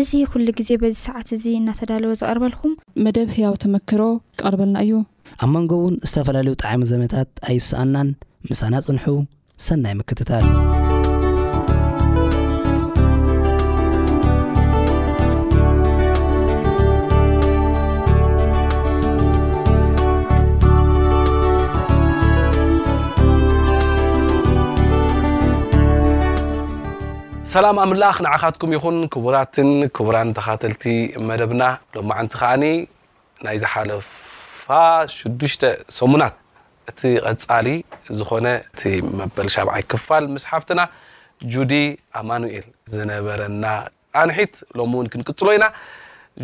እዚ ኩሉ ግዜ በዚ ሰዓት እዚ እናተዳለወ ዝቐርበልኩም። መደብ ህያው ተመክሮ ክቐርበልና እዩ። ኣብ መንጎ እውን ዝተፈላለዩ ጠዓሚ ዘመታት ኣይሰኣናን። ምሳና ፅንሑ። ሰናይ ምክትታል። ሰላም ኣምላኽ ንዓኻትኩም ይኹን ክቡራትን ክቡራን ተኻተልቲ መደብና ሎማዓንቲ ከዓኒ ናይ ዝሓለፋ ሽዱሽተ ሰሙናት እቲ ቐጻሊ ዝኾነ እቲ መበል ሻብዓይ ክፋል ምስ ሓፍትና ጁዲ ኣማኑኤል ዝነበረና ጻንሒት ሎሚ እውን ክንቅጽሎ ኢና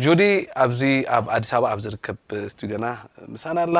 ጁዲ ኣብዚ ኣብ ኣዲስ ኣበባ ኣብ ዝርከብ ስቱድዮና ምሳና ኣላ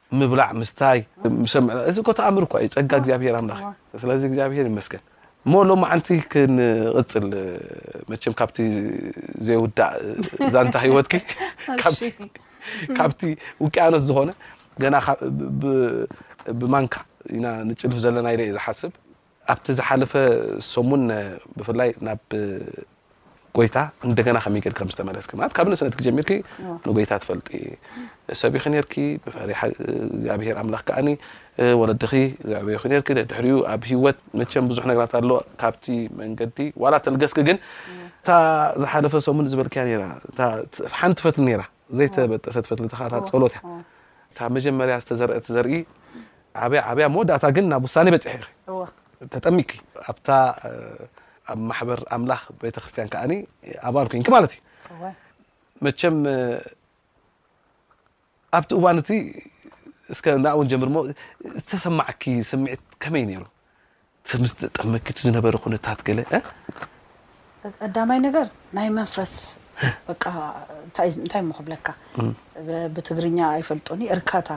ምብላዕ ምስታይ ምሰምዕ እዚ እኮ ተኣምር እኮ እዩ ጸጋ እግዚኣብሔር ኣምላኽ እዩ ስለዚ እግዚኣብሔር ይመስገን እሞ ሎማዓንቲ ክንቕጽል መቸም ካብቲ ዘይውዳእ ዛንታ ህይወትኪ ካብቲ ውቅያኖስ ዝኾነ ገና ብማንካ ኢና ንጭልፍ ዘለና ኢለ እየ ዝሓስብ ኣብቲ ዝሓለፈ ሰሙን ብፍላይ ናብ ጎይታ እንደገና ከመይ ጌርኪ ከም ዝተመለስኪ ማለት ካብ ንእስነት ክጀሚርኪ ንጎይታ ትፈልጢ ሰብ ኢኺ ኔርኪ ብፈሪሓ እግዚኣብሄር ኣምላኽ ከዓኒ ወለድኺ እግዚኣብሄር ኢኺ ኔርኪ ድሕሪኡ ኣብ ሂወት መቸም ብዙሕ ነገራት ኣሎ ካብቲ መንገዲ ዋላ ተልገስኪ ግን እታ ዝሓለፈ ሰሙን ዝበልክያ ነራ ሓንቲ ፈትሊ ነራ ዘይተበጠሰት ፈትሊ ተኻታ ጸሎት እያ እታ መጀመርያ ዝተዘርአት ዘርኢ ዓብያ ዓብያ መወዳእታ ግን ናብ ውሳኔ በጺሒ ኢኺ ተጠሚቅኪ ኣብታ ኣብ ማሕበር ኣምላኽ ቤተክርስትያን ከዓኒ ኣባል ኮንኪ ማለት እዩ መቸም ኣብቲ እዋን እቲ እስከ ናእውን ጀምር ሞ ዝተሰማዕኪ ስምዒት ከመይ ነይሩ እቲ ምስ ተጠመኪ ዝነበረ ኩነታት ገለ እ ቀዳማይ ነገር ናይ መንፈስ በቃ እንታይ እንታይ እሞ ክብለካ ብትግርኛ ኣይፈልጦን እየ እርካታ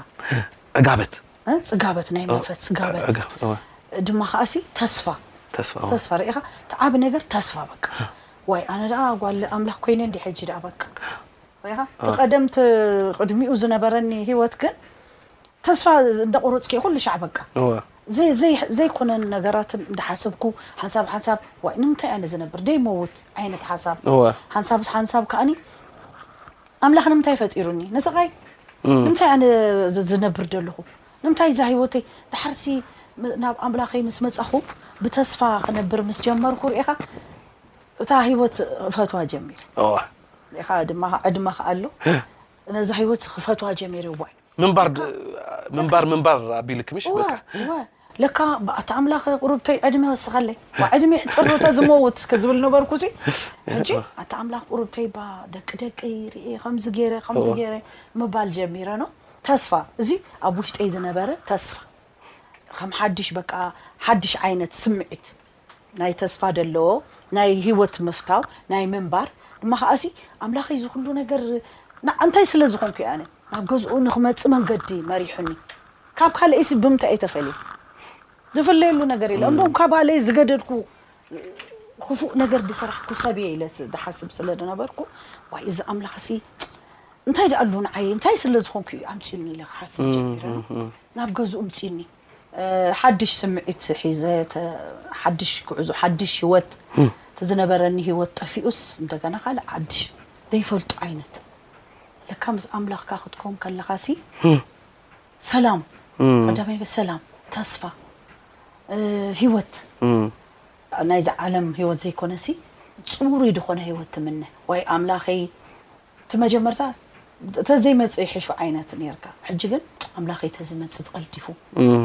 ዕጋበት እ ጽጋበት ናይ መንፈስ ጽጋበት ዕጋብ እወ ድማ ከኣሲ ተስፋ ተስፋ እወ ተስፋ ርኢኻ እቲ ዓቢ ነገር ተስፋ በቃ ዋይ ኣነ ደኣ ጓል ኣምላኽ ኮይነ እንዲ ሕጂ ደኣ በቃ ርኢኻ እቲ ቀደም እቲ ቅድሚኡ ዝነበረኒ ሂወት ግን ተስፋ እንዳ ቆረጽኩ እየ ኩሉ ሻዕ በቃ እወ ዘይ ዘይ ዘይኮነ ነገራትን እንዳ ሓሰብኩ ሓንሳብ ሓንሳብ ዋይ ንምንታይ ኣነ ዝነብር ደይ መውት ዓይነት ሓሳብ እወ ሓንሳብ ሓንሳብ ከኣኒ ኣምላኽ ንምንታይ ፈጢሩኒ ንስቃይ ንምንታይ ኣነ ዝ- ዝነብር ደለኹ ንምንታይ እዛ ህይወተይ ድሓርሲ ም- ናብ ኣምላኸይ ምስ መጻኹ ብተስፋ ክነብር ምስ ጀመርኩ ርኢኻ እታ ህይወት እፈትዋ ጀሚረ እወ ርኢኻ ዕድማ ዕድመ ከኣ ኣሎ ነዛ ህይወት ክፈትዋ ጀሚረ ዋይ ምንባር ድ- ምንባር ምንባር ኣቢልክምሽ እወ በቃ እወ ለካ ብኣታ ኣምላኸ ቁሩብተይ ዕድመ ወስኸለይ ዋ ዕድመ ሕፅር ተዝመውት ክዝብል ነበርኩ ሲ ሕጂ ኣታ ኣምላኽ ቁሩብተይ ባ ደቂ ደቀይ ርኤ ከምዚ ገይረ ከምዚ እወ። ገይረ ምባል ጀሚረ ኖ ተስፋ እዚ ኣብ ውሽጠይ ዝነበረ ተስፋ ከም ሓድሽ በቃ ሓድሽ ዓይነት ስምዒት ናይ ተስፋ ደለዎ ናይ ሂወት ምፍታው ናይ ምንባር እማ ከኣሲ ኣምላኸይ እዚ ኩሉ ነገር ንዓ እንታይ ስለ ዝኾንኩ እየ ኣነ ናብ ገዝኡ ንክመጽእ መንገዲ መሪሑኒ ካብ ካልእይሲ ብምንታይ እየ ተፈልየ ዝፍለየሉ ነገር የለ እሞ ካብ ኣለ ዝገደድኩ ክፉእ ነገር ድሰራሕኩ ሰብ እየ ኢለ ድሓስብ ስለ ድነበርኩ ዋይ እዚ ኣምላኽሲ እንታይ ደኣሉ ንዓይ እንታይ ስለ ዝኾንኩ እዩ ኣምጺኡኒ ኢለ ክሓስብ ጀሚረ ናብ ገዝኡ ምጺኡኒ ሓድሽ ስምዒት ሒዘ ሓድሽ ጉዕዞ ሓድሽ ሂወት እቲ ዝነበረኒ ሂወት ጠፊኡስ እንደገና ካልእ ሓድሽ ዘይፈልጦ ዓይነት ለካ ምስ ኣምላኽካ ክትከውን ከለኻሲ ሰላም ቀዳማይ ነገር ሰላም ተስፋ ሂወት ናይዚ ዓለም ሂወት ዘይኮነሲ ፅሩይ ዝኾነ ሂወት ትምነ ዋይ ኣምላኸይ እቲ መጀመርታ ተዘይመጽእ ይሕሹ ዓይነት ኔርካ ሕጂ ግን ኣምላኸይ ተዝመጽእ ተቀልጢፉ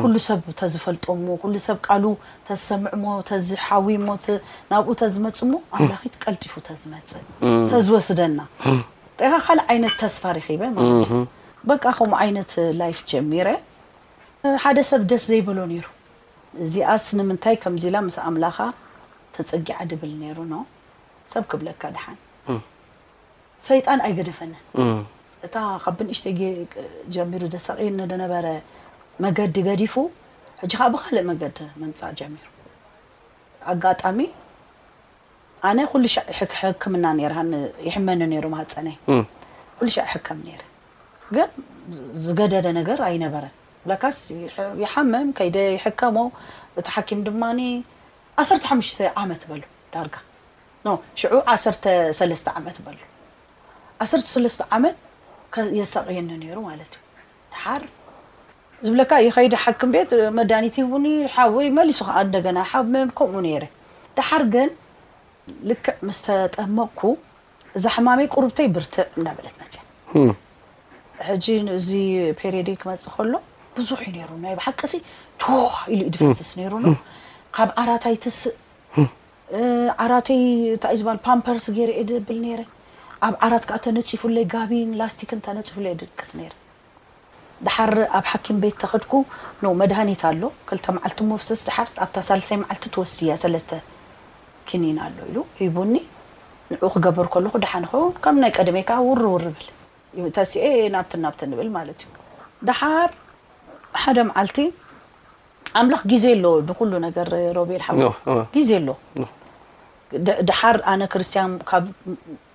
ኩሉ ሰብ ተዝፈልጦ እሞ ኩሉ ሰብ ቃሉ ተዝሰምዕ እሞ ተዝሓዊ እሞ ናብኡ ተዝመጽእ እሞ ኣምላኺት ቀልጢፉ ተዝመጽእ ተዝወስደና ሬኻ ካልእ ዓይነት ተስፋ ሬኺበ ማለት እዩ በቃ ከምኡ ዓይነት ላይፍ ጀሚረ ሓደ ሰብ ደስ ዘይበሎ ኔሩ እዚኣስ ንምንታይ ከምዚ ኢላ ምስ ኣምላኻ ተጸጊዓ ድብል ኔሩ ኖ ሰብ ክብለካ ድሓን ሰይጣን ኣይገደፈንን። እታ ካብ ብንእሽተይ ጌ ጀሚሩ ዘሳቕየኒ ዝነበረ መገዲ ገዲፉ፣ ሕጂ ከኣ ብኻልእ መገዲ ምምጻእ ጀሚሩ። ኣጋጣሚ ኣነ ኩሉ ሻዕ ይሕክ ሕክምና ነይረ፣ ይሕመኒ ነይሩ ማህጸነይ። ኩሉ ሻዕ ይሕከም ነይረ። ግን ዝገደደ ነገር ኣይነበረን። ለካስ ይሓምም፣ ከይደ ይሕከሞ፣ እቲ ሓኪም ድማኒ ዓሰርተ ሓሙሽተ ዓመት በሉ ዳርጋ። ን ሽዑ ዓሰርተ ሰለስተ ዓመት በሎ ዓሰርተ ሰለስተ ዓመት የሳቅየኒ ነይሩ ማለት እዩ ድሓር ዝብለካ ይኸይድ ሓክም ቤት መድሃኒት ይህቡኒ ሓወይ መሊሱ ከዓ እንደገና ሓመም ከምኡ ነይረ ድሓር ግን ልክዕ ምስ ተጠመቅኩ እዛ ሕማመይ ቁርብተይ ብርትዕ እንዳበለት መፅያ ሕጂ እዚ ፔሬደይ ክመፅእ ከሎ ብዙሕ እዩ ነይሩ ናይ ብሓቂ ሲ ትዋ ኢሉ እዩ ድፈስስ ነይሩ ኖ ካብ ዓራት ኣይትስእ ዓራተይ እንታይ እዩ ዝባሃል ፓምፐርስ ገይረ እየ ደብል ነይረ። ኣብ ዓራት ከኣ ተነጺፉለይ ጋቢን ላስቲክን ተነጺፉለይ እየ ድቅስ ነይረ። ደሓር ኣብ ሓኪም ቤት ተኸድኩ ን መድሃኒት ኣሎ ክልተ መዓልቲ ምውስስ ደሓር ኣብታ ሳልሰይ መዓልቲ ትወስድያ ሰለስተ ክኒን ኣሎ ኢሉ ሂቡኒ ንዕኡ ክገብር ከለኹ ደሓንኩ ከም ናይ ቀደመይ ከኣ ውር ውር እብል እዩ ተሲኤ ናብትን ናብትን እብል ማለት እዩ። ደሓር ሓደ መዓልቲ ኣምላኽ ግዜ ኣለዎ ንኹሉ ነገር ሮቤል ሓወይ ግዜ ኣሎ ደሓር ኣነ ክርስትያን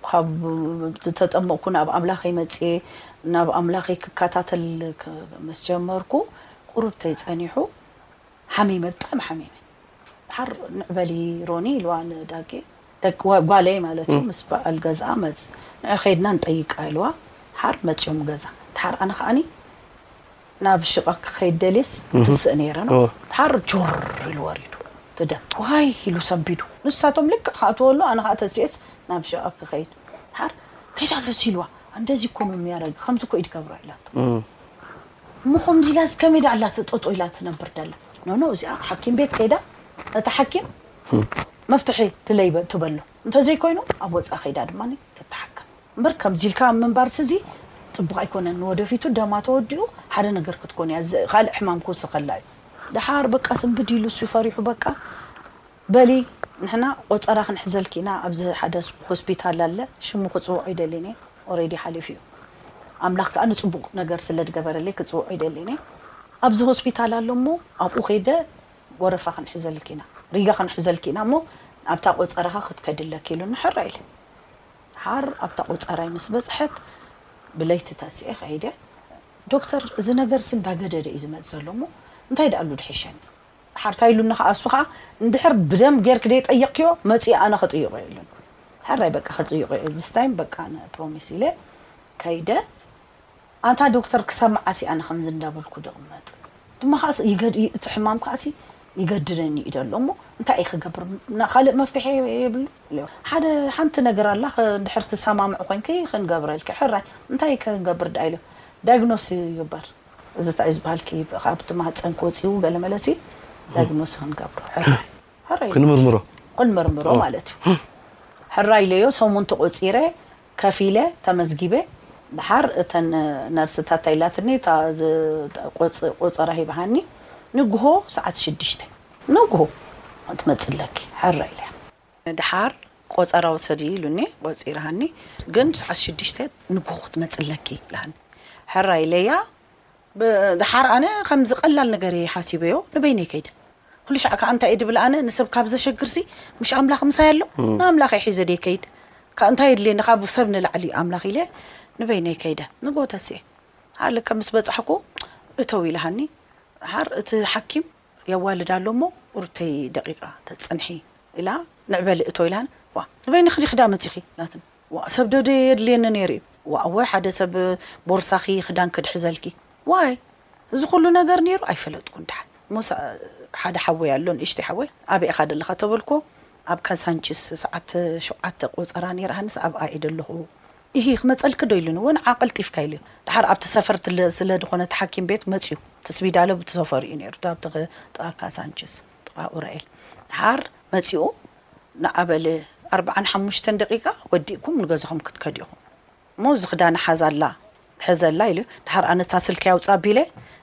ካብ ዝተጠመቕኩ ናብ ኣምላኸይ መጽየ ናብ ኣምላኸይ ክከታተል ምስ ጀመርኩ ቁሩብ ተይጸኒሑ ሓሚመ ብጣዕሚ ሓሚመ ደሓር ንዕ በሊ ሮኒ ኢልዋ ንዳጌ ጓለይ ማለት እዩ ምስ በዓል ገዝኣ መጽ ንዕ ከይድና ንጠይቃ ኢልዋ ደሓር መጽዮም ገዛ ደሓር ኣነ ከዓኒ ናብ ሽቓ ክኸይድ ደልየስ ክትስእ ነይረ እሞ ድሓር ጆር ኢሉ ወሪዱ እቲ ደም ዋይ ኢሉ ሰምቢዱ ንሳቶም ልክዕ ክኣትወሉ ኣነ ከኣ ተሲኤስ ናብ ሽቓ ክኸይድ ድሓር እንታይ ዳኣሎ እዚ ኢልዋ ኣንደዚ እኮ ነው የሚያረግ ከምዚ እኮ ኢዩ ድገብሮ ኢላቶ እሞ ከምዚ ኢላስ ከመይ ዳኣላ ጠጦ ኢላ ትነብር ደላ ኖኖ እዚኣ ሓኪም ቤት ከይዳ ነቲ ሓኪም መፍትሒ ድለይ ትበሎ እንተዘይ ኮይኑ ኣብ ወጻኢ ከይዳ ድማ ትታሓከም እምበር ከምዚ ኢልካ ኣብ ምንባርሲ እዚ ጽቡቅ ኣይኮነን ንወደፊቱ ደማ ተወዲኡ ሓደ ነገር ክትኮን እያ እዚ ካልእ ሕማም ክውስከላ እዩ ደሓር በቃ ስንብድ ኢሉስ እዩ ፈሪሑ በቃ በሊ ንሕና ቆጸራ ክንሕዘልኪ ኢና ኣብዚ ሓደ ሆስፒታል ኣለ ሽሙ ክጽውዖ ኣይደልን እየ ኦሬዲ ሓሊፉ እዩ ኣምላክ ከኣ ንጽቡቅ ነገር ስለ ድገበረለይ ክጽውዖ ኣይደልን እየ ኣብዚ ሆስፒታል ኣሎ እሞ ኣብኡ ከይደ ወረፋ ክንሕዘልኪ ኢና ሪጋ ክንሕዘልኪ ኢና እሞ ኣብታ ቆጸራካ ክትከዲ ኣለኪ ኢሉኒ ሕራይ ኢለ። ደሓር ኣብታ ቆፃራይ ምስ በፅሐት ብለይቲ ተሲኤ ከይደ ዶክተር እዚ ነገርሲ እንዳገደደ እዩ ዝመፅ ዘሎ እሞ እንታይ ድኣሉ ድሕሸኒ ደሓር ታይ ኢሉኒ ከዓ እሱ ከዓ እንድሕር ብደንብ ገይርኪ ደይጠየቅክዮ መፂኤ ኣነ ክጥይቆ እየ ኢሉኒ ሐራይ በቃ ክጥይቆ እየ ዚስ ታይም በቃ ፕሮሚስ ኢለ ከይደ ኣንታ ዶክተር ክሰምዓሲ ኣነ ከምዚ እንዳበልኩ ድቅመጥ ድማ ከኣስ እቲ ሕማም ከኣሲ ይገድደኒ እዩ ደሎ እሞ እንታይ እየ ክገብር ካልእ መፍትሒ የብሉ ሓደ ሓንቲ ነገር ኣላ እንድሕር ትሰማምዑ ኮይንኪ ክንገብረልኪ ሕራይ እንታይ ክንገብር ድኣ ኢሉ ዳይግኖስ ይግበር እዚ ታይ ዝበሃልኪ ካብቲ ማህጸንኪ ወጺኡ ገለ መለ ሲ ዳይግኖስ ክንገብሮ ሕራይ ሕራይ ክንምርምሮ ክንምርምሮ ማለት እዩ ሕራይ ኢለዮ ሰሙን ተቆጺረ ከፊለ ተመዝጊበ ድሓር እተን ነርስታት ታይ ኢላትኒ እታ ቁፅራ ሂብሃኒ ንጉሆ ሰዓት ሽዱሽተ ንጉሆ ክትመፂ ኣለኪ ሕራይ ኢለያ። ድሓር ቆፀራ ውሰዲ ኢሉኒ ቆፂርሃኒ ግን ሰዓት ሽዱሽተ ንጉሆ ክትመፂ ኣለኪ ኢላሃኒ ሕራይ ኢለያ ደሓር ኣነ ከምዚ ቀላል ነገር እየ ሓሲበዮ ንበይነይ ከይደ ኩሉ ሻዕ ካኣ እንታይ እየ ድብል ኣነ ንሰብ ካብ ዘሸግርሲ ምሽ ኣምላኽ ምሳይ ኣሎ ንኣምላኸይ ሒዘ ድየ ከይድ ካእ እንታይ የድልየኒ ካብ ሰብ ንላዕሊ እዩ ኣምላኽ ኢለ ንበይነይ ከይደ ንግሆ ተሲኤ ደሓር ልክዕ ምስ በጻሕኩ እተው ኢላሃኒ ደሓር እቲ ሓኪም የዋልድ ኣሎ እሞ ቁርብተይ ደቂቃ ተጽንሒ ኢላ ንዕበሊ እቶ ኢላሃኒ ዋእ ንበይንኺ ዲኺ ዳኣ መጺኺ ኢላትኒ ዋእ ሰብ ዶ የድልየኒ ነይሩ እዩ ዋእወ ሓደ ሰብ ቦርሳኺ ክዳን ክድሕዘልኪ ዋይ እዚ ኩሉ ነገር ነይሩ ኣይፈለጥኩን ደሓን እሞ ሓደ ሓወይ ኣሎ ንእሽተይ ሓወይ ኣበይ ኢኻ ዘለኻ ተበልኩዎ ኣብ ካሳንቺስ ሰዓት ሸውዓተ ቆጸራ ነይረ ኣነስ ኣብኣ እየ ዘለኹ እሂ ክመጸልኪ ዶ ኢሉኒ እወ ንዓ ቀልጢፍካ ኢሉ ደሓር ኣብቲ ሰፈር ስለ ዝኾነ እቲ ሓኪም ቤት መጽዩ እቲ ስቢዳለ ብቲ ሰፈሩ እዩ ነይሩ ኣብቲ ጥቓ ካሳንቺስ ጥቓ ኡራኤል ደሓር መጺኡ ንዓ በል ኣርብዓን ሓሙሽተን ደቂቃ ወዲእኩም ንገዛኹም ክትከዱ ኢኹም እሞ እዚ ክዳና ሓዛላ ሕዘላ ኢሉ ደሓር ኣነስ እታ ስልከይ ኣውጽእ ኣቢለ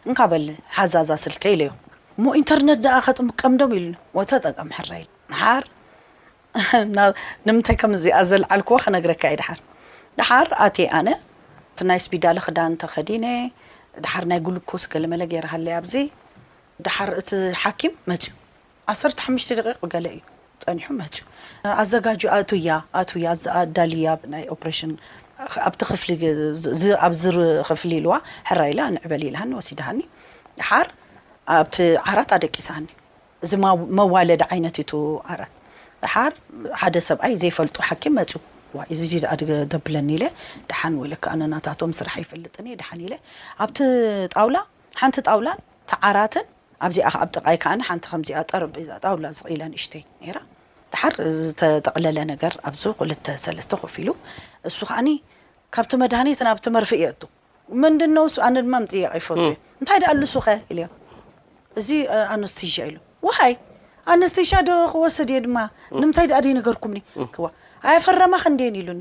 እንካ በል ሓዛ እዛ ስልከይ ኢለዮ እሞ ኢንተርነት ደኣ ከጥምቀም ዶ ኢሉኒ እሞ ተጠቀም ሕራይ ኢሉ ደሓር ንምንታይ ከም እዚኣ ዘልዓልክዋ ክነግረካ እየ ደሓር ደሓር ኣትየ ኣነ እቲ ናይ ስፒዳለ ክዳን ተኸዲነ ደሓር ናይ ግሉኮስ ገለመለ ገይረ ሃለይ ኣብዚ ደሓር እቲ ሓኪም መጽዩ ዓሰርተ ሓሙሽተ ደቂቅ ገለ እዩ ጸኒሑ መጽዩ ኣዘጋጁ ኣቱያ ኣቱያ ኣዳልያ ናይ ኦፕሬሽን ኣብቲ ክፍሊ ኣብዚ ክፍሊ ኢልዋ ሕራይ ኢላ ንዕበል ኢልሃኒ ወሲድሃኒ ድሓር ኣብቲ ዓራት ኣደቂሳኒ እዚ መዋለዲ ዓይነት እዩ ዓራት ድሓር ሓደ ሰብኣይ ዘይፈልጦ ሓኪም መጽዩ ዋይ እዚ እዚ ደኣ ደብለኒ ኢለ ድሓን ወለካ ኣነ ናታቶም ስራሕ ኣይፈልጥን እየ ድሓን ኢለ ኣብቲ ጣውላ ሓንቲ ጣውላን እቲ ዓራትን ኣብዚኣ ከኣ ኣብ ጥቃይ ከኣ ሓንቲ ከምዚኣ ጠረጴዛ ጣውላ ስቅ ኢላ ንእሽተይ ነይራ ደሓር ዝተጠቅለለ ነገር ኣብዚ ክልተ ሰለስተ ኮፍ ኢሉ እሱ ከኣ ካብቲ መድሃኒት ናብቲ መርፍእ የእቱ ምንድነው እሱ ኣነ ድማ ምጥያቅ ይፈቱ እየ እንታይ ደኣ ኣሉ እሱከ ኢልዮ እዚ ኣነስቲዥያ ኢሉ ዋሃይ ኣነስቲዥያ ዶ ክወስድ እየ ድማ ንምንታይ ደኣ ደይነገርኩምኒ ክዋ ኣያ ፈረማ ክንደየን ኢሉኒ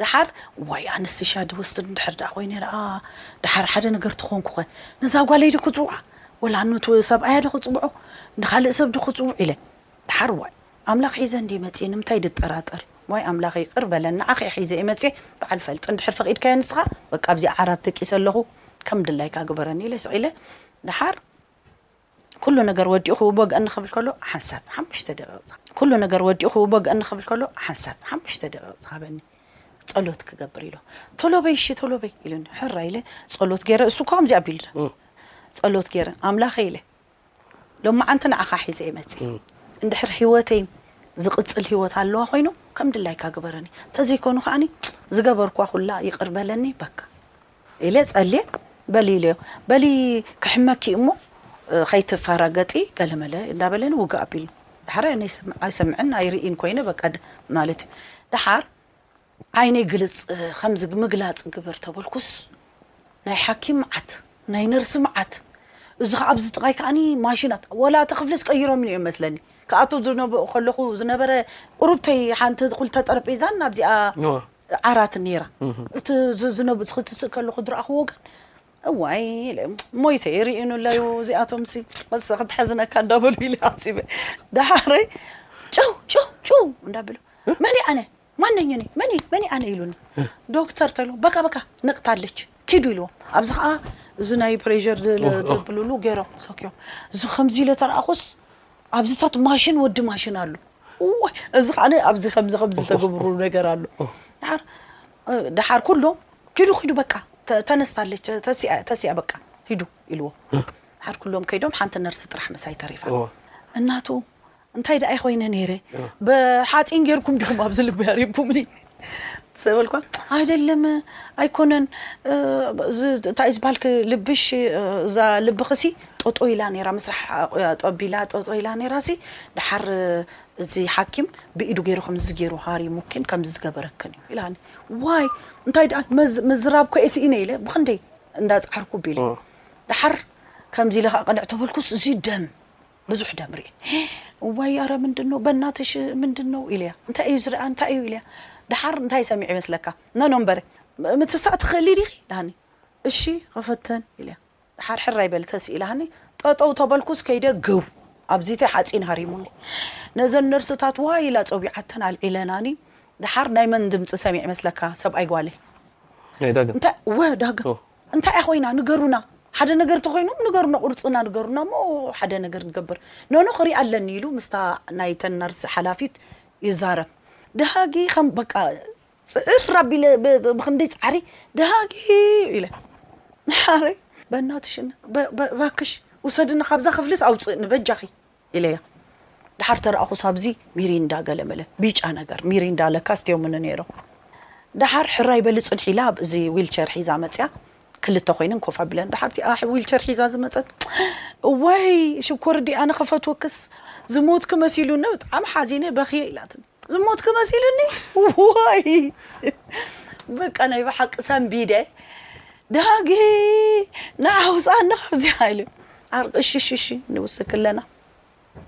ደሓር ዋይ ኣነስ ሻ ድወስድ እንድሕር ደኣ ኮይነ ደኣ ደሓር ሓደ ነገር ተኾንኩኸ ነዛ ጓለይ ዶ ክፅውዓ ወላ ኑቲ ሰብኣያ ዶ ክፅውዖ ንኻልእ ሰብ ዶ ክፅውዕ ኢለ ደሓር ዋይ ኣምላኽ ሒዘ እንድየ መፅየ ንምንታይ ድጠራጠር ዋይ ኣምላኸይ ይቅር በለን ንዓኽ እየ ሒዘ እየ መፅየ በዓል ፈልጢ እንድሕር ፈቂድካዮ ንስኻ በቃ ኣብዚኣ ዓራት ደቂሰ ኣለኹ ከም ድላይካ ግበረኒ ኢለ ስቅ ኢለ ደሓር ኩሉ ነገር ወዲኡ ክውቦ ገእኒ ክብል ከሎ ሓንሳብ ሓሙሽተ ደቂቕ ጸ ኩሉ ነገር ወዲኡ ክውቦ ገእኒ ክብል ከሎ ሓንሳብ ሓሙሽተ ደቂቕ ጸሃበኒ ጸሎት ክገብር ኢሎ ቶሎ በይ እሺ ቶሎ በይ ኢሉኒ ሕራ ኢለ ጸሎት ገይረ እሱ እኮ ከምዚ ኣቢሉ እ። ጸሎት ገይረ ኣምላኸ ኢለ ሎመዓንቲ ንዓኻ ሒዘ እየ መጺ እ። እንድሕር ህይወተይ ዝቕጽል ህይወት ኣለዋ ኮይኑ ከም ድላይካ ግበረኒ እንተዘይኮይኑ ከዓኒ ዝገበርኳ ኩላ ይቕር በለኒ በቃ ኢለ ጸልየ በሊ ኢለዮ በሊ ክሕመኪ እዩ እሞ ከይትፋራገጢ ገለመለ እንዳበለኒ ውግእ ኣቢልኒ ዳሓራይ እነ ኣይሰምዕን ኣይርእይን ኮይነ በቃ ማለት እዩ ዳሓር ዓይነይ ግልጽ ከምዚ ምግላጽ ግበር ተበልኩስ ናይ ሓኪም መዓት ናይ ነርሲ መዓት እዚ ከኣ ኣብዚ ጥቃይ ከኣኒ ማሽናት ወላ እቲ ክፍልስ ቀይሮምኒ እዮም መስለኒ ክኣቱ ከለኹ ዝነበረ ቁሩብተይ ሓንቲ ክልተ ጠረጴዛን ኣብዚኣ ዓራት ነይራ እቲ ዝዝነብ ክትስእ ከለኹ ዝረኣኽዎ ግን እዋይ ኢለ ሞይተ ይርእዩንለዩ እዚኣቶምሲ ቕሰ ክትሐዝነካ እንዳበሉ ኢለ ኣፂበ ደሓረይ ጭው ጭው ጭው እንዳበሉ መን ኣነ ማነኝ እኔ መን መን ኣነ ይሉኒ ዶክተር ተሉ በቃ በቃ ነቅታለች ኪዱ ኢልዎም ኣብዚ ከዓ እዚ ናይ ፕሬዠር ዝብልሉ ገይሮም ሰኪዮም እዚ ከምዚ ኢለ ተረኣኹስ ኣብዚታት ማሽን ወዲ ማሽን ኣሎ እዋይ እዚ ከዓ ኣብዚ ከምዚ ከምዚ ዝተገብሩ ነገር ኣሎ ድሓር ድሓር ኩሎም ኪዱ ኪዱ በቃ ተነስታለች ተሲኣ ተሲኣ በቃ ሂዱ ኢልዎ ድሓር ኩሎም ከይዶም ሓንቲ ነርሲ ጥራሕ መሳይ ተሪፋ እናቱ እንታይ ደኣ ኮይነ ነይረ ብሓፂን ጌርኩም ዲኹም ኣብዚ ልቢ ኣሪብኩምኒ ሰበልኳ ኣይደለም ኣይኮነን እንታይ ዝበሃልክ ልብሽ እዛ ልብኽሲ ጦጦ ኢላ ነራ ምስራሕ ጠቢላ ጦጦ ኢላ ነራ ሲ ድሓር እዚ ሓኪም ብኢዱ ገይሩ ከምዚ ገይሩ ሃሪሙኪን ከምዚ ዝገበረክን እዩ ኢላኒ ዋይ እንታይ ደኣ ምዝራብ ኮ እየ ስኢነ ኢለ ብክንደይ እንዳጻዕርኩ ቢለ ድሓር ከምዚ ኢለ ከዓ ቅንዕ ተበልኩስ እዚ ደም ብዙሕ ደም ርኤ እዋይ ኣረ ምንድን ነው በናትሽ ምንድን ነው ኢለያ እንታይ እዩ ዝርኣ እንታይ እዩ ኢለያ ድሓር እንታይ ሰሚዐ ይመስለካ ነኖ እምበረ ምትሳእ ትኽእሊ ዲኺ ኢላኒ እሺ ኸፈትን ኢለያ ድሓር ሕራይ በል ተስ ኢላኒ ጠጠው ተበልኩስ ከይደ ገው ኣብዚተይ ሓፂን ሃሪሙኒ ነዘን ነርስታት ዋይ ኢላ ፀቢዓተን ኣልዒለናኒ ድሓር ናይ መን ድምፂ ሰሚዐ ይመስለካ ሰብኣይ ጓለይ እንታይ ወ ዳግም እንታይ እያ ኮይና ንገሩና ሓደ ነገር ተኾይኑ ንገሩና ቁርፅና ንገሩና እሞ ሓደ ነገር ንገብር ኖኖ ክሪኣ ኣለኒ ኢሉ ምስታ ናይተን ነርስ ሓላፊት ይዛረብ ደሃጊ ከም በቃ ጽዕር ኣቢለ ብ- ብክንደይ ጻዕሪ ደሃጊ ኢለ ንሓረይ በእናትሽ እነ- በ- በ- እባክሽ ውሰድኒ ካብዛ ክፍልስ ኣውፅእኒ በጃኺ ኢለያ ደሓር ተራኣኹስ ኣብዚ ሚሪንዳ ገለ መለ ቢጫ ነገር ሚሪንዳ ለካ ኣስትዮሙኒ ኔሮም ደሓር ሕራይ በሊ ጽንሒ ኢላ እዚ ዊልቸር ሒዛ መጽያ ክልተ ኮይነን ኮፍ ኣቢለን ደሓር እቲኣ ዊልቸር ሒዛ ዝመጸት እዋይ ሽኮር ዲኣ ኣነ ከፈትወክስ ዝሞትኪ መሲሉኒ ብጣዕሚ ሓዚነ በኽየ ኢላትኒ ዝሞትኩ መሲሉኒ ዋይ በቃ ናይ ብሓቂ ሰንቢደ ዳጊ ንዓ ውፅኣኒ ካብዚኣ ኢሉ ዓርቂ እሺ እሺ እሺ ንውስክ ኣለና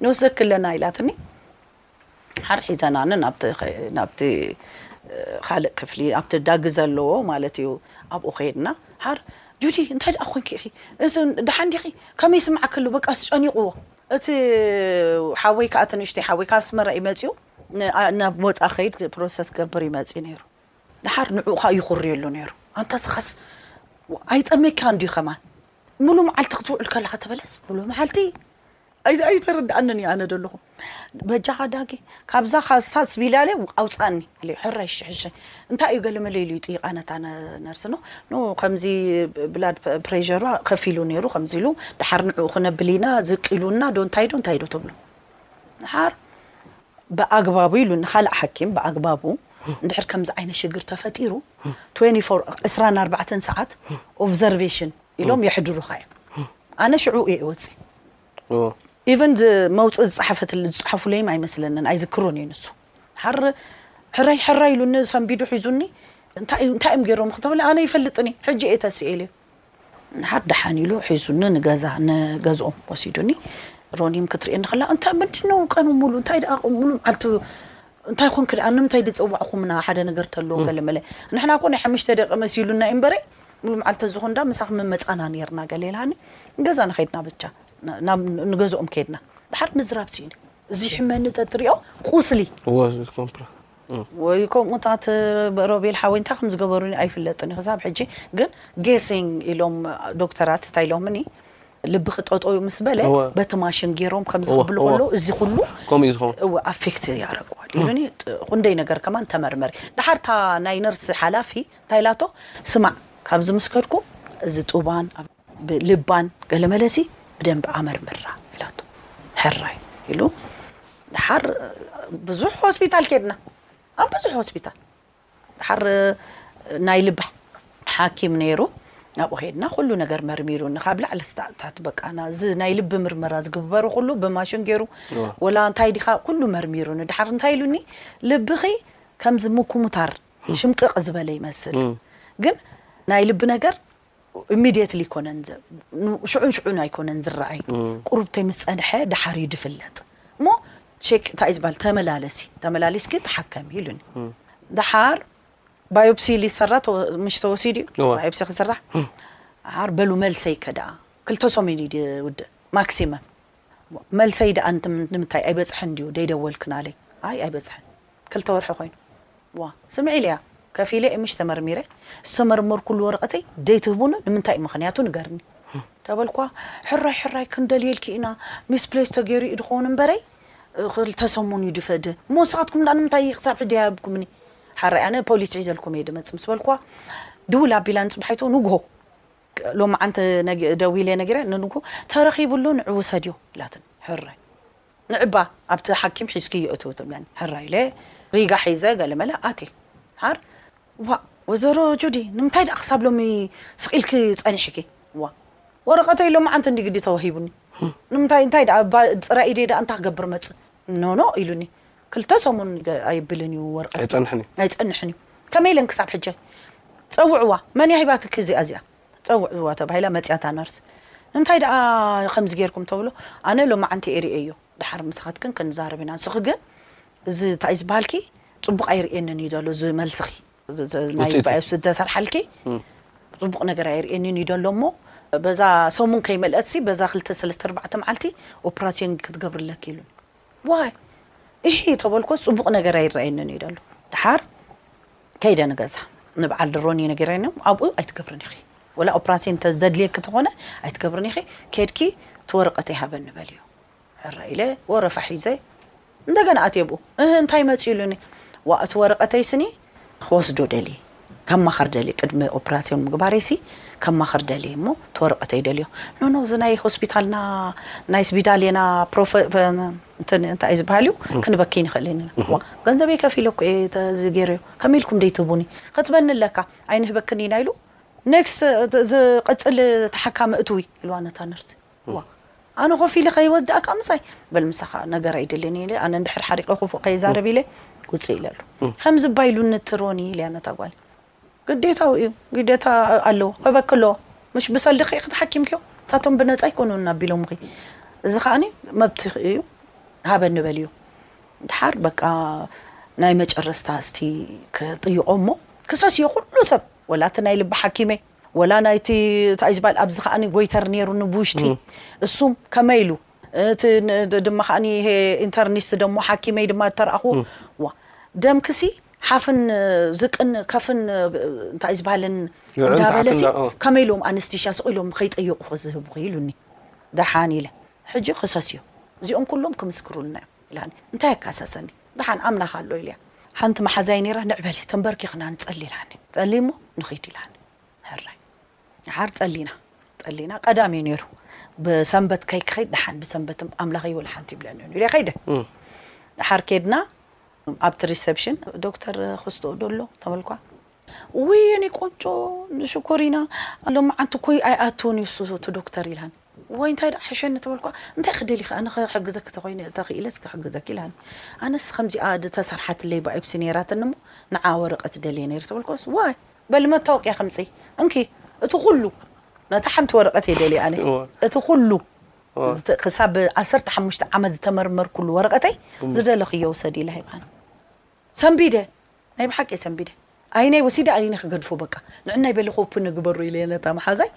ንውስክ ኣለና ኢላትኒ ሓር ሒዘናኒ ናብቲ ከ- ናብቲ እ፣ ካልእ ክፍሊ ኣብቲ ዳጊ ዘለዎ ማለት እዩ ኣብኡ ከይድና ሓር ጁዲ እንታይ ደኣ ኮንኪ ኢኺ እዚ ደሓን ዲኺ ከመይ ይስምዓኪ ኣሎ በቃ ጨኒቕዎ እቲ ሓወይ ከኣ እቲ ንእሽተይ ሓወይ ካብ ኣስመራ እዩ መጺኡ ናብ ወጻኢ ከይድ ፕሮሰስ ክገብር እዩ መጺኡ ነይሩ ደሓር ንዕኡ ከኣ ይኹርየሉ ነይሩ ኣንታ ስኻስ ኣይጠመካን ድዩ ከማን ሙሉ መዓልቲ ክትውዕል ከለኻ ተበለስ ሙሉ መዓልቲ ኣይተረድኣንን እዩ ኣነ ደለኹ በጃኻ ዳጊ ካብዛ ካሳ ስቢላለ ኣውጻኣኒ ኢለዮ። ሕራይ እሺ ሕሸ እንታይ እዩ ገለመለ ኢሉ ይጥይቃ ነታ ነርስ ን ን ከምዚ ብላድ ፕሬዠሯ ከፍ ኢሉ ኔሩ ከምዚ ኢሉ ደሓር ንዕኡ ክነብል ኢና ዝቅ ኢሉና ዶ እንታይ ዶ እንታይ ዶ ትብሎ ደሓር ብኣግባቡ ኢሉኒ ካልእ ሓኪም ብኣግባቡ እንድሕር ከምዚ ዓይነት ሽግር ተፈጢሩ ትዌኒ ፎር ዕስራን ኣርባዕተን ሰዓት ኦቭዘርቬሽን ኢሎም የሕድሩኻ እዮም ኣነ ሽዑ እየ ወጺ ኢቨን መውጽእ ዝጸሓፈትል ዝጸሓፉለይም ኣይመስለንን ኣይዝክሮን እዩ ንሱ ሓር ሕረይ ሕራይ ኢሉኒ ሰንቢዱ ሒዙኒ እንታይ እንታይ እዮም ገይሮም ክተበለ ኣነ ይፈልጥኒ ሕጂ እየ ተስኤልዩ ንሓር ደሓን ኢሉ ሒዙኒ ንገዛ ንገዝኦም ወሲዱኒ ሮኒም ክትርእየኒ ከላ እንታይ ምንድን ነው ቀኑ ሙሉ እንታይ ደኣ ሙሉ መዓልቲ እንታይ ኮንክ ደኣ ንምንታይ ድጸዋዕኹምና ሓደ ነገር ተሎ ገለመለ ንሕና እኮ ናይ ሓሙሽተ ደቂ መሲሉና እምበረ ሙሉእ መዓልቲ ተዝኾን ድኣ ምሳኺ ምመፃና ነይርና ገለ ኢላኒ ገዛና ከድና ብቻ ንገዝኦም ከድና ድሓር ምዝራብ ስኢነ እዚ ሕመኒ ተትሪኦ ቁስሊ ወይ ከምኡታት ሮቤል ሓወይ እንታይ ከም ዝገበሩኒ ኣይፍለጥን ክሳብ ሕጂ ግን ጌሲንግ ኢሎም ዶክተራት እንታይ ኢሎምኒ ልብኺ ጠጠው ምስ በለ በቲ ማሽን ገይሮም ከም ዝኽብሉ ከሎ እዚ ኩሉ ከምኡ እዩ ዝኸውን እወ ኣፌክት ያረግዋል ኢሉኒ ክንደይ ነገር ከማን ተመርመሪ ድሓር እታ ናይ ነርሲ ሓላፊ እንታይ ኢላቶ ስማዕ ካብዚ ምስ ከድኩ እዚ ጡባን ብ ልባን ገለመለ ሲ ብደንቢ ኣመርምራ ኢላቶ ሕራይ ኢሉ ድሓር ብዙሕ ሆስፒታል ከድና ኣብ ብዙሕ ሆስፒታል ድሓር ናይ ልቢ ሓኪም ነይሩ ናብኡ ከድና ኩሉ ነገር መርሚሩኒ ካብ ላዕሊ ስታእ ታሕቲ በቃ ና እዚ ናይ ልቢ ምርመራ ዝግበሩ ኩሉ ብማሽን ገይሩ ወላ እንታይ ዲኻ ኩሉ መርሚሩኒ ድሓር እንታይ ኢሉኒ ልብኺ ከምዚ ምኩሙታር ሽምቅቅ ዝበለ ይመስል ግን ናይ ልቢ ነገር ኢሚድየትሊ ኣይኮነን ዘ- ን- ሽዑን ሽዑን ኣይኮነን ዝረኣይ ቁሩብ ተይምስፀንሐ ደሓር እዩ ድፍለጥ እሞ ቼክ እንታይ እዩ ዝበሃል ተመላለሲ ተመላሊስኪ ተሓከሚ ኢሉኒ ደሓር ባዮፕሲ ሊሰራ ተወ- ምሽ ተወሲዱ እዩ እወ። ባዮፕሲ ክስራሕ ደሓር በሉ መልሰይ ከደኣ ክልተ ሰሙን እዩ ድውድእ ማክሲመም መልሰይ ደኣ ንምንታይ ኣይበጽሐን ድዩ ደይደወልክናለይ ኣይ ኣይበጽሐን ክልተ ወርሒ ኮይኑ ዋእ ስምዒ ኢለያ ከፊለ እየ ምሽ ተመርሚረ ዝተመርመርኩሉ ወረቀተይ ደይትህቡኒ ንምንታይ ምክንያቱ ንገርኒ ተበልኳ ሕራይ ሕራይ ክንደልየልኪ ኢና ሚስፕሌስ ተገይሩ እዩ ድኸውን እምበረይ ክልተ ሰሙን እዩ ድፈድ እሞ ንስኻትኩም ዳ ንምንታይ ክሳብ ሕጂ ኣይሃብኩምኒ ሓራይ ኣነ ፖሊስ ሒዘልኩም እየ ድመጽ ምስ በልኳ ድውል ኣቢላ ንጽባሒቱ ንግሆ ሎምዓንቲ ደዊለ ነጊረ ንንጉ ተረኺቡ ኣሎ ንዑ ውሰድዮ ኢላትኒ ሕራይ ንዕባ ኣብቲ ሓኪም ሒዝክዮ እትው ትብለኒ ሕራይ ኢለ ሪጋ ሒዘ ገለመለ ኣትየ ድሓር ዋእ ወዘሮ ጁዲ ንምንታይ ድኣ ክሳብ ሎሚ ስቅ ኢልኪ ጸኒሕኪ ዋእ ወረቀተይ ሎምዓንቲ እንዲ ግዲ ተዋሂቡኒ ንምንታይ እንታይ ድኣ እባ ጽራይ ኢደይ ድኣ እንታይ ክገብር መጽ ኖኖ ኢሉኒ ክልተ ሰሙን ኣይብልን እዩ ወርቂ ኣይጸንሕን እዩ ኣይጸንሕን እዩ ከመይ ኢለን ክሳብ ሕጂ ጸውዕዋ መን እያ ሂባትኪ እዚኣ እዚኣ ጸውዕዋ ተባሂላ መጽያታ ነርስ እንታይ ደኣ ከምዚ ጌርኩም ተብሎ ኣነ ሎማዓንቲ እየ ርእየዮ ድሓር ምሳኻትክን ክንዛረብ ኢና ንስኺ ግን እዚ እንታይ ዝበሃልኪ ጽቡቕ ኣይርእየንን እዩ ዘሎ እዚ መልስኺ ዝ- ዝ- ናይ ውጽኢቱ። ባዮፕሲ ዝተሰርሓልኪ ጽቡቕ ነገር ኣይርእየንን እዩ ዘሎ እሞ በዛ ሰሙን ከይመልአትሲ በዛ ክልተ ሰለስተ ኣርባዕተ መዓልቲ ኦፕራሲዮን ክትገብርለኪ ኢሉኒ ዋይ ኢሂ ተበልኩስ ጽቡቕ ነገር ኣይረኣየንን እዩ ደሎ ደሓር ከይደ ንገዛ ንብዓል ድሮን እየ ነጊረንም ኣብኡ ኣይትገብርን ኢኺ ወላ ኦፕራሲን ተዘድልየኪ ተኾነ ኣይትገብርን ኢኺ ኬድኪ እቲ ወረቐተይ ሃበኒ በልዮ ሕራይ ኢለ ወረፋ ሒዘ እንደገና ኣትየ ኣብኡ እህ እንታይ መጽዩ ኢሉኒ ዋእ እቲ ወረቐተይ ስኒ ክወስዶ ደልየ ከማኽር ደልየ ቅድሚ ኦፕራሲዮን ምግባረይሲ ከማኽር ደልየ እሞ እቲ ወረቀተይ ደልዮ ኖኖ እዚ ናይ ሆስፒታልና ናይ ስቢዳልየና ፕሮፈ እንትን እንታይ እዩ ዝበሃል እዩ ክንበኪ ንኽእል ኢና እዋ ገንዘበይ ከፊለ እኮ እየ ተ- እዚ ገይረዮ ከመይ ኢልኩም ደይትህቡኒ ክትበኒ ኣለካ ኣይንህበክን ኢና ኢሉ ኔክስት ዝቅፅል ተሓካሚ እትዊ ኢልዋ ነታ ነርሲ እዋ ኣነ ኮፍ ኢለ ከይወዳእካ ምሳይ በል ምሳኻ ነገር ኣይደልን ኢለ ኣነ እንድሕር ሓሪቀ ክፉእ ከይዛረብ ኢለ ውፅእ ኢለሉ ከምዚ ባይሉ ንትሮኒ ኢልያ ነታ ጓል ግዴታው እዩ ግዴታ ኣለዎ ከበክሎ ምሽ ብሰልድኺ ኢኺ ተሓኪምክዮ እሳቶም ብነፃ ኣይኮኑን ኣቢሎምኺ እዚ ከዓኒ መብትኺ እዩ ሃበኒ በልዮ ድሓር በቃ ናይ መጨረስታ እስቲ ክጥይቆ እሞ ክሰስዮ ኩሉ ሰብ ወላ እቲ ናይ ልቢ ሓኪመይ ወላ ናይቲ ታዩ ዝባል ኣብዚ ከኣኒ ጎይተር ነይሩኒ ብውሽጢ እሱም ከመይ ኢሉ እቲ ድማ ከኣኒ ይሄ ኢንተርኒስት ደሞ ሓኪመይ ድማ እተረኣኹዎ ዋ ደምክሲ ሓፍን ዝቅን ከፍን እንታይ ዝበሃልን እንዳበለሲ ከመይ ኢሎም ኣነስቲሻ ስቕ ኢሎም ከይጠየቑ ክዝህብኹ ኢሉኒ ደሓን ኢለ ሕጂ ክሰስዮ እዚኦም ኩሎም ክምስክሩልና እዮም ኢላኒ እንታይ የካሰሰኒ ደሓን ኣምላኽ ኣሎ ኢለያ። ሓንቲ መሓዛይ ነይራ ንዕ በሊ ተምበርኪኽና ንጸሊ ኢላትኒ። ጸሊ እሞ ንኺድ ኢላትኒ። ሕራይ ደሓር ጸሊና ጸሊና ቀዳም እዩ ነይሩ ብሰንበት ከይክኸይድ ደሓን ብሰንበት ኣምላኽ ይውል ሓንቲ ይብለኒ ኢለ ከይደ። ደሓር ኬድና ኣብቲ ሪሰፕሽን ዶክተር ኽስቶ ዶ ኣሎ ተበልኳ። ውይ የኔ ቆንጆ ሽኮሪና ሎማዓንቲ ኮይ ኣይኣትዎን እዩ እሱ እቲ ዶክተር ኢላኒ ወይ እንታይ ደኣ ሕሸኒ ተበልኳ እንታይ ክደሊኺ ኣነ ክሕግዘኪ ተኮይነ ተኽኢለስ ክሕግዘኪ ኢላኒ ኣነስ ከምዚኣ ዝተሰርሓትለይ ባይብሲ ነይራትኒ እሞ ንዓ ወረቀት ደልየ ነይረ ተበልኳስ ዋይ በሊ መታወቅያ ከምፂ እንኪ እቲ ኩሉ ነታ ሓንቲ ወረቀት እየ ደልየ ኣነ እቲ ኩሉ ክሳብ ዓሰርተ ሓሙሽተ ዓመት ዝተመርመርኩሉ ወረቀተይ ዝደለኽዮ ውሰዲ ኢላ ሂባኒ ሰንቢደ ናይ ብሓቂ እየ ሰንቢደ ኣይነይ ወሲደ ኣይነ ክገድፎ በቃ ንዕናይ በለ ኮፒ ንግበሩ ኢለ ነታ መሓዛይ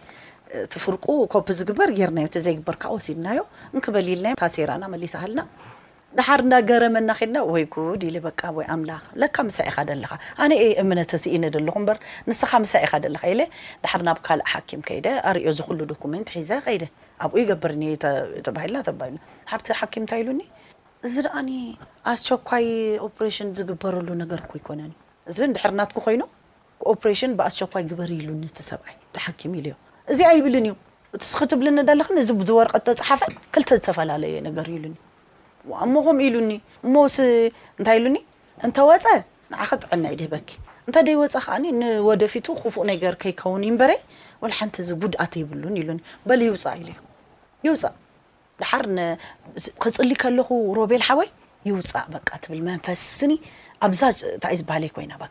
እቲ ፍርቁ ኮፒ ዝግበር ጌርናዮ እቲ ዘይግበር ከዓ ወሲድናዮ እንክበል ኢልናዮ ታሴራና መሊሳሃልና ድሓር እንዳ ገረመና ኬድና ወይ ጉድ ኢለ በቃ ወይ ኣምላኽ ለካ ምሳይ ኢኻ ደለኻ ኣነ እየ እምነ ተሲኢነ ደለኹ እምበር ንስኻ ምሳይ ኢኻ ደለኻ ኢለ ድሓር ናብ ካልእ ሓኪም ከይደ ኣርእዮ እዚ ኩሉ ዶኩሜንት ሒዘ ከይደ ኣብኡ ይገብር እኒሀ እዩ ተባሂልና ተባሂልና ድሓር እቲ ሓኪም እንታይ ኢሉኒ እዚ ደኣ ኣስቸኳይ ኦፕሬሽን ዝግበረሉ ነገር እኮ ኣይኮነን እዩ። እዚ እንድሕር ናትኩ ኮይኑ ኦፕሬሽን ብኣስቸኳይ ግበሪ ኢሉኒ እቲ ሰብኣይ እቲ ሓኪም ኢሉዮ። እዚ ኣይብልን እዩ እቲ እስኺ ትብልኒ ዘለኺን እዚ ብዚ ወረቐት ዝተፅሓፈ ክልተ ዝተፈላለየ ነገር እዩ ኢሉኒ። እሞ ከምኡ ኢሉኒ እሞስ እንታይ ኢሉኒ እንተወፀ ንዓኺ ጥዕና ይድህበኪ እንተደይወፀ ከዓኒ ንወደፊቱ ክፉእ ነገር ከይከውን ይንበረይ ወልሓንቲ እዚ ጉድኣት የብሉን ኢሉኒ። በል ይውፃእ ኢሉዮ ይውፃእ ደሓር ን ክጽሊ ከለኹ ሮቤል ሓወይ ይውጻእ በቃ ትብል መንፈስ ስኒ ኣብዛ ታይ እዩ ዝባሃለይ ኮይና ብ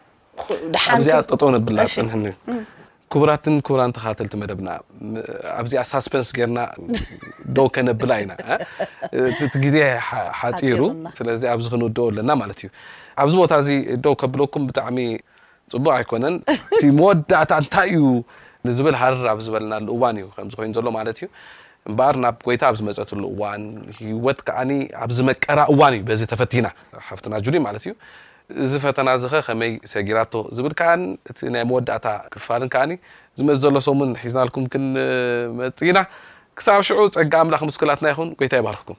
ደሓን ኣብዚኣ ጠጠው ነብላ እሺ። ጽንሕኒ እም። ክቡራትን ክቡራን ተኸታተልቲ መደብና ም- ኣብዚኣ ሳስፐንስ ጌርና ደው ከነብላ ኢና እ? እቲ እቲ ግዜ ሓ- ሓጺሩ ሓጺሩና። ስለዚ ኣብዚ ክንውድኦ ኣለና ማለት እዩ ኣብዚ ቦታ እዚ ደው ከብለኩም ብጣዕሚ ጽቡቕ ኣይኮነን እቲ መወዳእታ እንታይ እዩ ንዝብል ሃረር ኣብ ዝበልናሉ እዋን እዩ ከምዚ ኮይኑ ዘሎ ማለት እዩ እምበኣር ናብ ጎይታ ኣብ ዝመጸትሉ እዋን ህይወት ከዓኒ ኣብ ዝመቀራ እዋን እዩ በዚ ተፈቲና ሓፍትና ጁሊ ማለት እዩ እዚ ፈተና እዚ ኸ ከመይ ሰጊራቶ ዝብል ከኣ እቲ ናይ መወዳእታ ክፋልን ከኣ ዝመጽእ ዘሎ ሰሙን ሒዝናልኩም ክንመጽእ ኢና ክሳብ ሽዑ ጸጋ ኣምላኽ ምስ ኩላትና ይኹን ጎይታ ይባርኽኩም